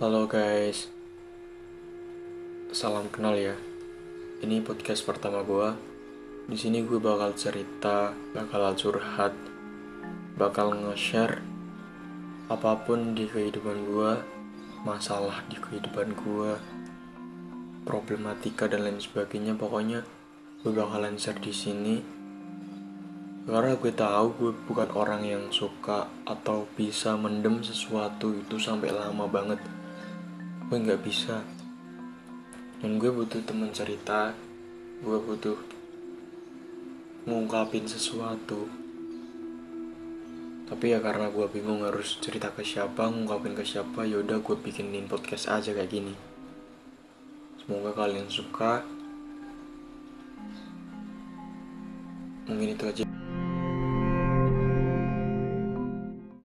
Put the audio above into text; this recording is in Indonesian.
Halo guys, salam kenal ya. Ini podcast pertama gue. Di sini gue bakal cerita, bakal curhat, bakal nge-share apa pun di kehidupan gue, masalah di kehidupan gue, problematika dan lain sebagainya. Pokoknya gue bakalan share di sini karena gue tahu gue bukan orang yang suka atau bisa mendem sesuatu itu sampai lama banget gue nggak bisa. Dan gue butuh teman cerita. Gue butuh ngungkapin sesuatu. Tapi ya karena gue bingung harus cerita ke siapa ngungkapin ke siapa yaudah gue bikinin podcast aja kayak gini. Semoga kalian suka. Mungkin itu aja